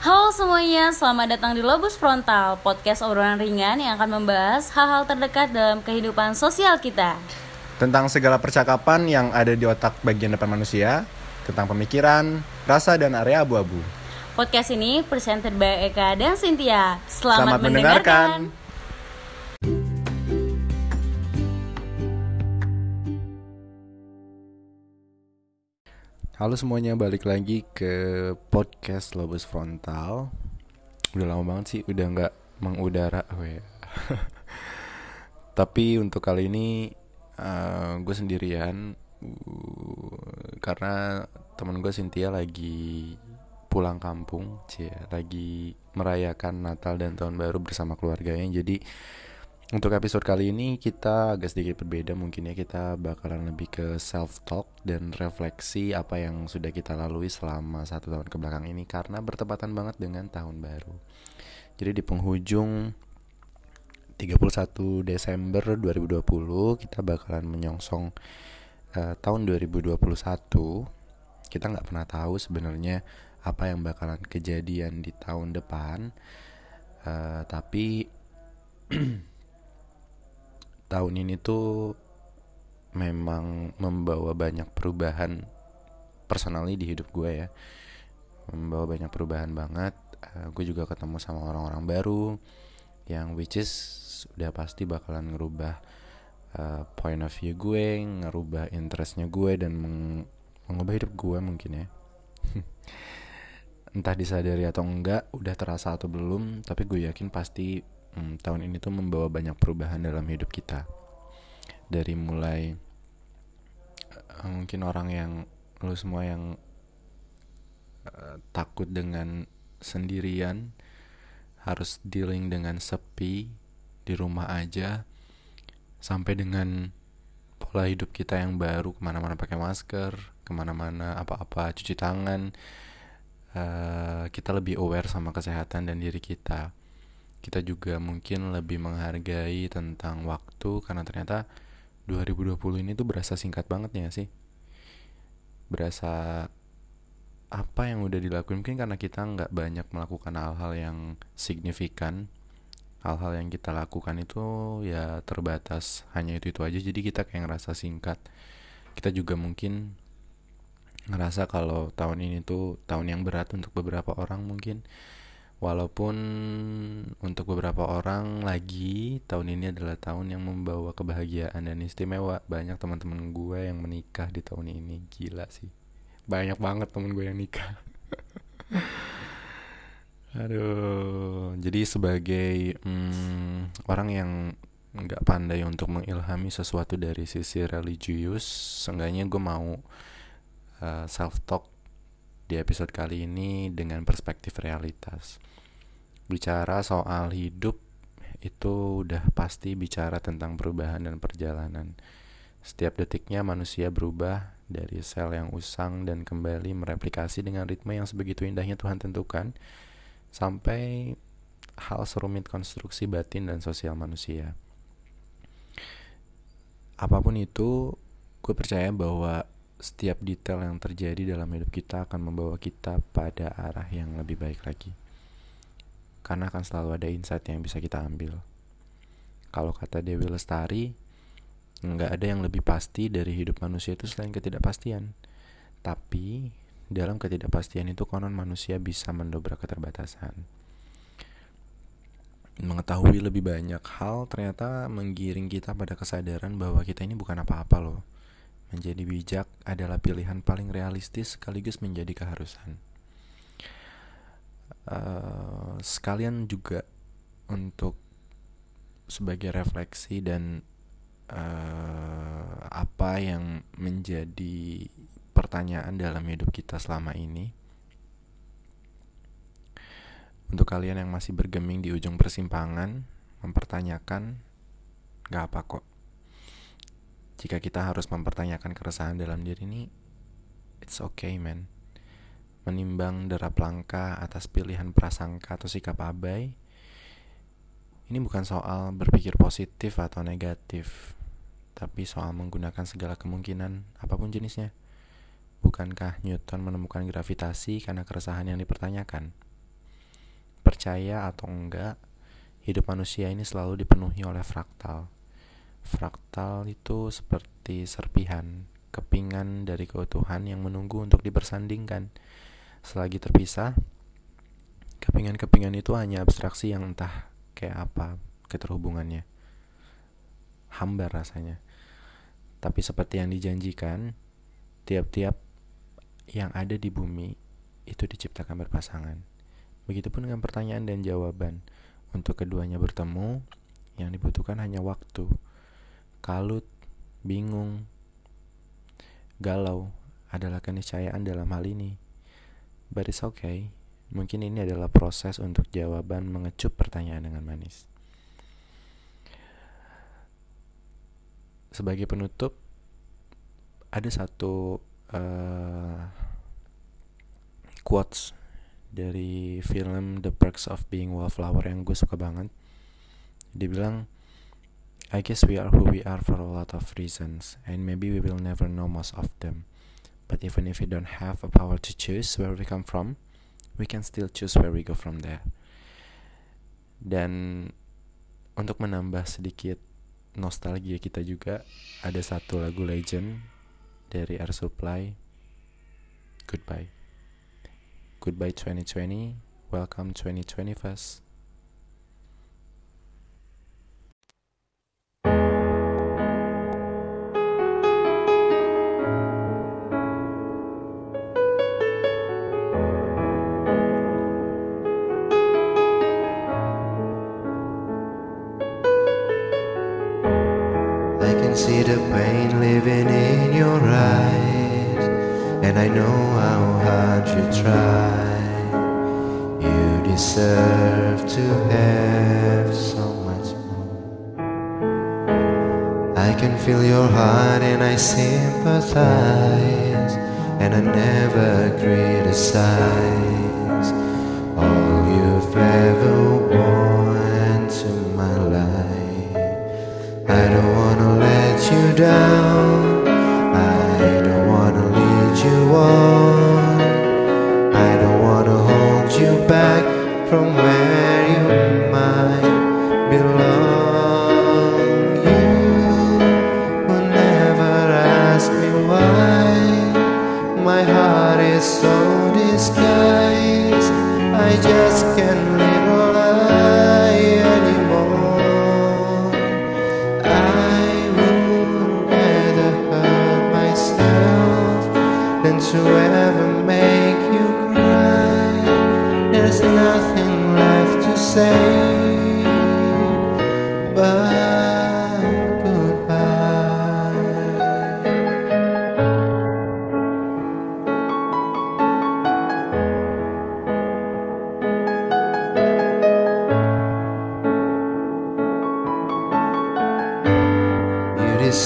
Halo semuanya, selamat datang di Lobus Frontal, podcast obrolan ringan yang akan membahas hal-hal terdekat dalam kehidupan sosial kita. Tentang segala percakapan yang ada di otak bagian depan manusia, tentang pemikiran, rasa, dan area abu-abu. Podcast ini presented by Eka dan Cynthia. Selamat, Selamat mendengarkan. mendengarkan. Halo semuanya, balik lagi ke podcast Lobus Frontal. Udah lama banget sih, udah nggak mengudara. Oh ya. Tapi untuk kali ini gue sendirian uh, karena temen gue Cynthia lagi pulang kampung, lagi merayakan Natal dan Tahun Baru bersama keluarganya. Jadi untuk episode kali ini kita agak sedikit berbeda mungkin ya kita bakalan lebih ke self talk dan refleksi apa yang sudah kita lalui selama satu tahun ke belakang ini karena bertepatan banget dengan tahun baru. Jadi di penghujung 31 Desember 2020 kita bakalan menyongsong eh, tahun 2021. Kita nggak pernah tahu sebenarnya apa yang bakalan kejadian di tahun depan. Eh, tapi tahun ini tuh memang membawa banyak perubahan personally di hidup gue ya. Membawa banyak perubahan banget. Uh, gue juga ketemu sama orang-orang baru yang which is udah pasti bakalan ngerubah uh, point of view gue ngerubah interestnya gue dan meng mengubah hidup gue mungkin ya. Entah disadari atau enggak udah terasa atau belum tapi gue yakin pasti hmm, tahun ini tuh membawa banyak perubahan dalam hidup kita. Dari mulai uh, mungkin orang yang lu semua yang uh, takut dengan sendirian harus dealing dengan sepi di rumah aja sampai dengan pola hidup kita yang baru ke mana-mana pakai masker ke mana-mana apa-apa cuci tangan uh, kita lebih aware sama kesehatan dan diri kita kita juga mungkin lebih menghargai tentang waktu karena ternyata 2020 ini tuh berasa singkat banget ya sih? Berasa apa yang udah dilakuin? Mungkin karena kita nggak banyak melakukan hal-hal yang signifikan. Hal-hal yang kita lakukan itu ya terbatas hanya itu itu aja. Jadi kita kayak ngerasa singkat. Kita juga mungkin ngerasa kalau tahun ini tuh tahun yang berat untuk beberapa orang mungkin Walaupun untuk beberapa orang lagi tahun ini adalah tahun yang membawa kebahagiaan dan istimewa. Banyak teman-teman gue yang menikah di tahun ini, gila sih. Banyak banget temen gue yang nikah. Aduh, jadi sebagai hmm, orang yang nggak pandai untuk mengilhami sesuatu dari sisi religius, seenggaknya gue mau uh, self talk di episode kali ini dengan perspektif realitas. Bicara soal hidup itu udah pasti bicara tentang perubahan dan perjalanan. Setiap detiknya manusia berubah dari sel yang usang dan kembali mereplikasi dengan ritme yang sebegitu indahnya Tuhan tentukan sampai hal serumit konstruksi batin dan sosial manusia. Apa pun itu, gue percaya bahwa setiap detail yang terjadi dalam hidup kita akan membawa kita pada arah yang lebih baik lagi. Karena akan selalu ada insight yang bisa kita ambil. Kalau kata Dewi Lestari, nggak ada yang lebih pasti dari hidup manusia itu selain ketidakpastian. Tapi dalam ketidakpastian itu konon manusia bisa mendobrak keterbatasan. Mengetahui lebih banyak hal ternyata menggiring kita pada kesadaran bahwa kita ini bukan apa-apa loh. Menjadi bijak adalah pilihan paling realistis sekaligus menjadi keharusan. Uh, sekalian juga untuk sebagai refleksi dan uh, apa yang menjadi pertanyaan dalam hidup kita selama ini. Untuk kalian yang masih bergeming di ujung persimpangan, mempertanyakan, gak apa kok. Jika kita harus mempertanyakan keresahan dalam diri ini, it's okay man. Menimbang derap langkah atas pilihan prasangka atau sikap abai, ini bukan soal berpikir positif atau negatif, tapi soal menggunakan segala kemungkinan apa pun jenisnya. Bukankah Newton menemukan gravitasi karena keresahan yang dipertanyakan? percaya atau enggak, hidup manusia ini selalu dipenuhi oleh fraktal. Fraktal itu seperti serpihan, kepingan dari keutuhan yang menunggu untuk dipersandingkan. Selagi terpisah, kepingan-kepingan itu hanya abstraksi yang entah kayak apa keterhubungannya. Hambar rasanya. Tapi seperti yang dijanjikan, tiap-tiap yang ada di bumi itu diciptakan berpasangan. Begitupun dengan pertanyaan dan jawaban. Untuk keduanya bertemu, yang dibutuhkan hanya waktu. Kalut, bingung, galau adalah keniscayaan dalam hal ini. But it's okay. Mungkin ini adalah proses untuk jawaban mengecup pertanyaan dengan manis. Sebagai penutup, ada satu uh, quotes dari film The Perks of Being Wallflower yang gue suka banget. Dia bilang, I guess we are who we are for a lot of reasons, and maybe we will never know most of them. But even if we don't have a power to choose where we come from, we can still choose where we go from there. Dan untuk menambah sedikit nostalgia kita juga, ada satu lagu legend dari Air Supply, Goodbye. Goodbye 2020, welcome 2021. And I know how hard you try. You deserve to have so much more. I can feel your heart, and I sympathize, and I never criticize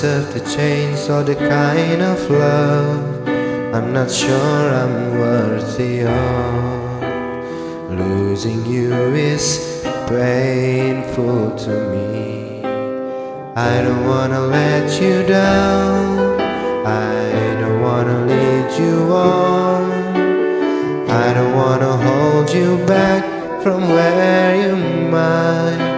deserve the change or the kind of love I'm not sure I'm worthy of. Losing you is painful to me. I don't wanna let you down. I don't wanna lead you on. I don't wanna hold you back from where you might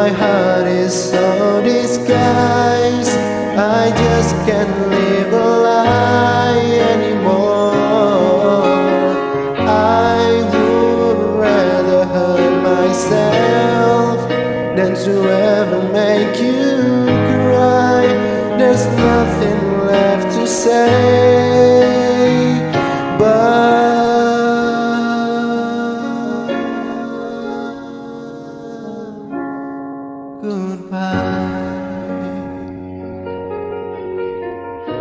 my hand.